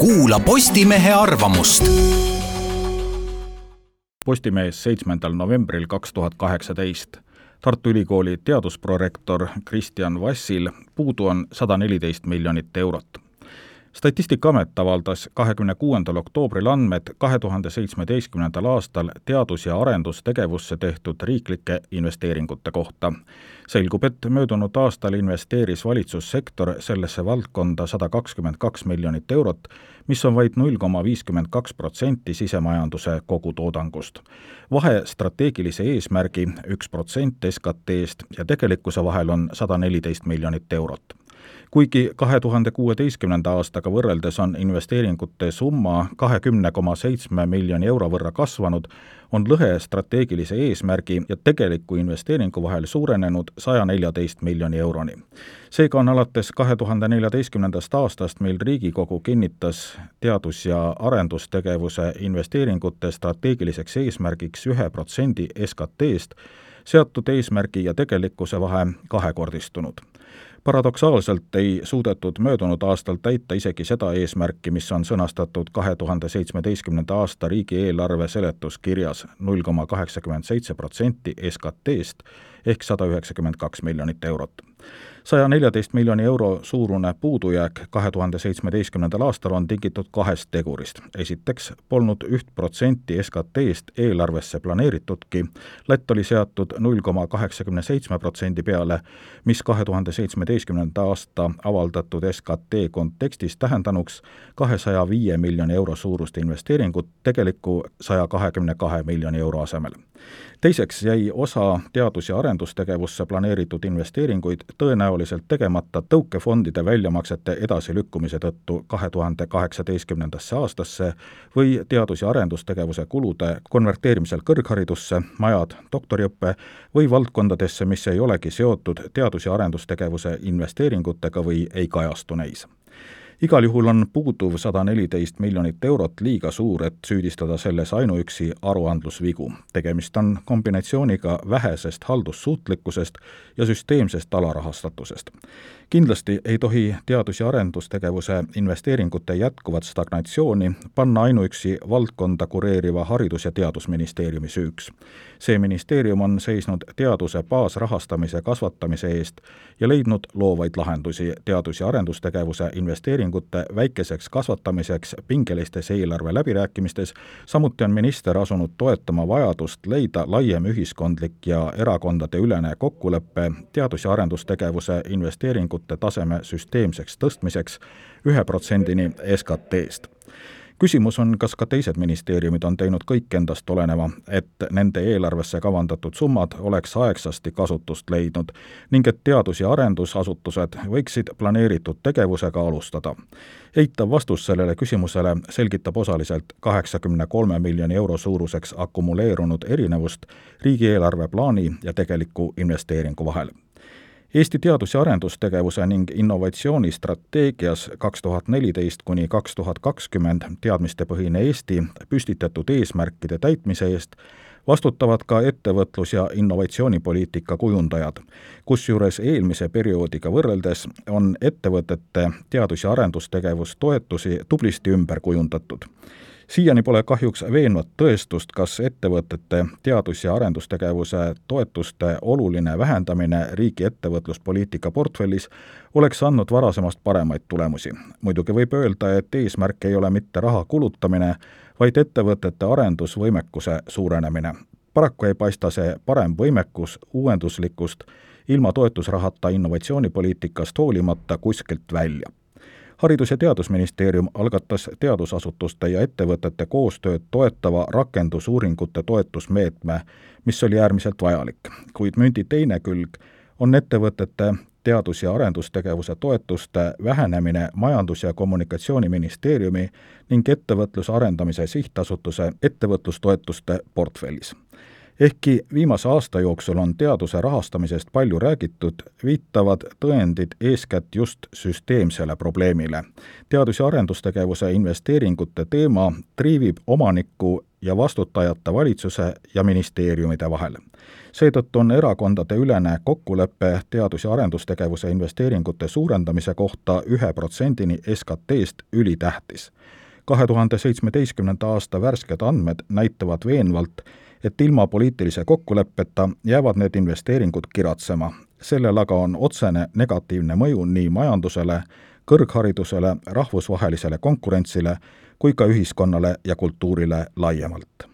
kuula Postimehe arvamust. Postimees seitsmendal novembril kaks tuhat kaheksateist. Tartu Ülikooli teadusprorektor Kristjan Vassil puudu on sada neliteist miljonit eurot statistikaamet avaldas kahekümne kuuendal oktoobril andmed kahe tuhande seitsmeteistkümnendal aastal teadus- ja arendustegevusse tehtud riiklike investeeringute kohta. selgub, et möödunud aastal investeeris valitsussektor sellesse valdkonda sada kakskümmend kaks miljonit eurot, mis on vaid null koma viiskümmend kaks protsenti sisemajanduse kogutoodangust. vahe strateegilise eesmärgi üks protsent SKT-st ja tegelikkuse vahel on sada neliteist miljonit eurot kuigi kahe tuhande kuueteistkümnenda aastaga võrreldes on investeeringute summa kahekümne koma seitsme miljoni euro võrra kasvanud, on lõhe strateegilise eesmärgi ja tegeliku investeeringu vahel suurenenud saja neljateist miljoni euroni. seega on alates kahe tuhande neljateistkümnendast aastast, mil Riigikogu kinnitas teadus- ja arendustegevuse investeeringute strateegiliseks eesmärgiks ühe protsendi SKT-st, seatud eesmärgi ja tegelikkuse vahe kahekordistunud paradoksaalselt ei suudetud möödunud aastal täita isegi seda eesmärki, mis on sõnastatud kahe tuhande seitsmeteistkümnenda aasta riigieelarve seletuskirjas null koma kaheksakümmend seitse protsenti SKT-st ehk sada üheksakümmend kaks miljonit eurot saja neljateist miljoni euro suurune puudujääk kahe tuhande seitsmeteistkümnendal aastal on tingitud kahest tegurist. esiteks polnud üht protsenti SKT-st eelarvesse planeeritudki, latt oli seatud null koma kaheksakümne seitsme protsendi peale, mis kahe tuhande seitsmeteistkümnenda aasta avaldatud SKT kontekstis tähendanuks kahesaja viie miljoni euro suurust investeeringut tegeliku saja kahekümne kahe miljoni euro asemel teiseks jäi osa teadus- ja arendustegevusse planeeritud investeeringuid tõenäoliselt tegemata tõukefondide väljamaksete edasilükkumise tõttu kahe tuhande kaheksateistkümnendasse aastasse või teadus- ja arendustegevuse kulude konverteerimisel kõrgharidusse, majad, doktoriõppe või valdkondadesse, mis ei olegi seotud teadus- ja arendustegevuse investeeringutega või ei kajastu neis igal juhul on puuduv sada neliteist miljonit eurot liiga suur, et süüdistada selles ainuüksi aruandlusvigu. tegemist on kombinatsiooniga vähesest haldussuutlikkusest ja süsteemsest alarahastatusest kindlasti ei tohi teadus- ja arendustegevuse investeeringute jätkuvat stagnatsiooni panna ainuüksi valdkonda kureeriva Haridus- ja Teadusministeeriumi süüks. see ministeerium on seisnud teaduse baasrahastamise kasvatamise eest ja leidnud loovaid lahendusi teadus- ja arendustegevuse investeeringute väikeseks kasvatamiseks pingelistes eelarve läbirääkimistes, samuti on minister asunud toetama vajadust leida laiem ühiskondlik ja erakondadeülene kokkulepe teadus- ja arendustegevuse investeeringute investeeringute taseme süsteemseks tõstmiseks ühe protsendini SKT-st. Küsimus on, kas ka teised ministeeriumid on teinud kõik endast oleneva, et nende eelarvesse kavandatud summad oleks aegsasti kasutust leidnud ning et teadus- ja arendusasutused võiksid planeeritud tegevusega alustada. eitav vastus sellele küsimusele selgitab osaliselt kaheksakümne kolme miljoni euro suuruseks akumuleerunud erinevust riigieelarve plaani ja tegeliku investeeringu vahel Eesti teadus- ja arendustegevuse ning innovatsiooni strateegias kaks tuhat neliteist kuni kaks tuhat kakskümmend teadmistepõhine Eesti püstitatud eesmärkide täitmise eest vastutavad ka ettevõtlus- ja innovatsioonipoliitika kujundajad, kusjuures eelmise perioodiga võrreldes on ettevõtete teadus- ja arendustegevustoetusi tublisti ümber kujundatud siiani pole kahjuks veenvat tõestust, kas ettevõtete teadus- ja arendustegevuse toetuste oluline vähendamine riigi ettevõtluspoliitika portfellis oleks andnud varasemast paremaid tulemusi. muidugi võib öelda, et eesmärk ei ole mitte raha kulutamine, vaid ettevõtete arendusvõimekuse suurenemine. paraku ei paista see parem võimekus uuenduslikust ilma toetusrahata innovatsioonipoliitikast hoolimata kuskilt välja haridus- ja Teadusministeerium algatas teadusasutuste ja ettevõtete koostööd toetava rakendusuuringute toetusmeetme, mis oli äärmiselt vajalik. kuid mündi teine külg on ettevõtete teadus- ja arendustegevuse toetuste vähenemine Majandus- ja Kommunikatsiooniministeeriumi ning Ettevõtluse Arendamise Sihtasutuse ettevõtlustoetuste portfellis ehkki viimase aasta jooksul on teaduse rahastamisest palju räägitud, viitavad tõendid eeskätt just süsteemsele probleemile. teadus- ja arendustegevuse investeeringute teema triivib omaniku ja vastutajate valitsuse ja ministeeriumide vahel. seetõttu on erakondadeülene kokkulepe teadus- ja arendustegevuse investeeringute suurendamise kohta ühe protsendini SKT-st ülitähtis. kahe tuhande seitsmeteistkümnenda aasta värsked andmed näitavad veenvalt, et ilma poliitilise kokkuleppeta jäävad need investeeringud kiratsema. sellel aga on otsene negatiivne mõju nii majandusele, kõrgharidusele, rahvusvahelisele konkurentsile kui ka ühiskonnale ja kultuurile laiemalt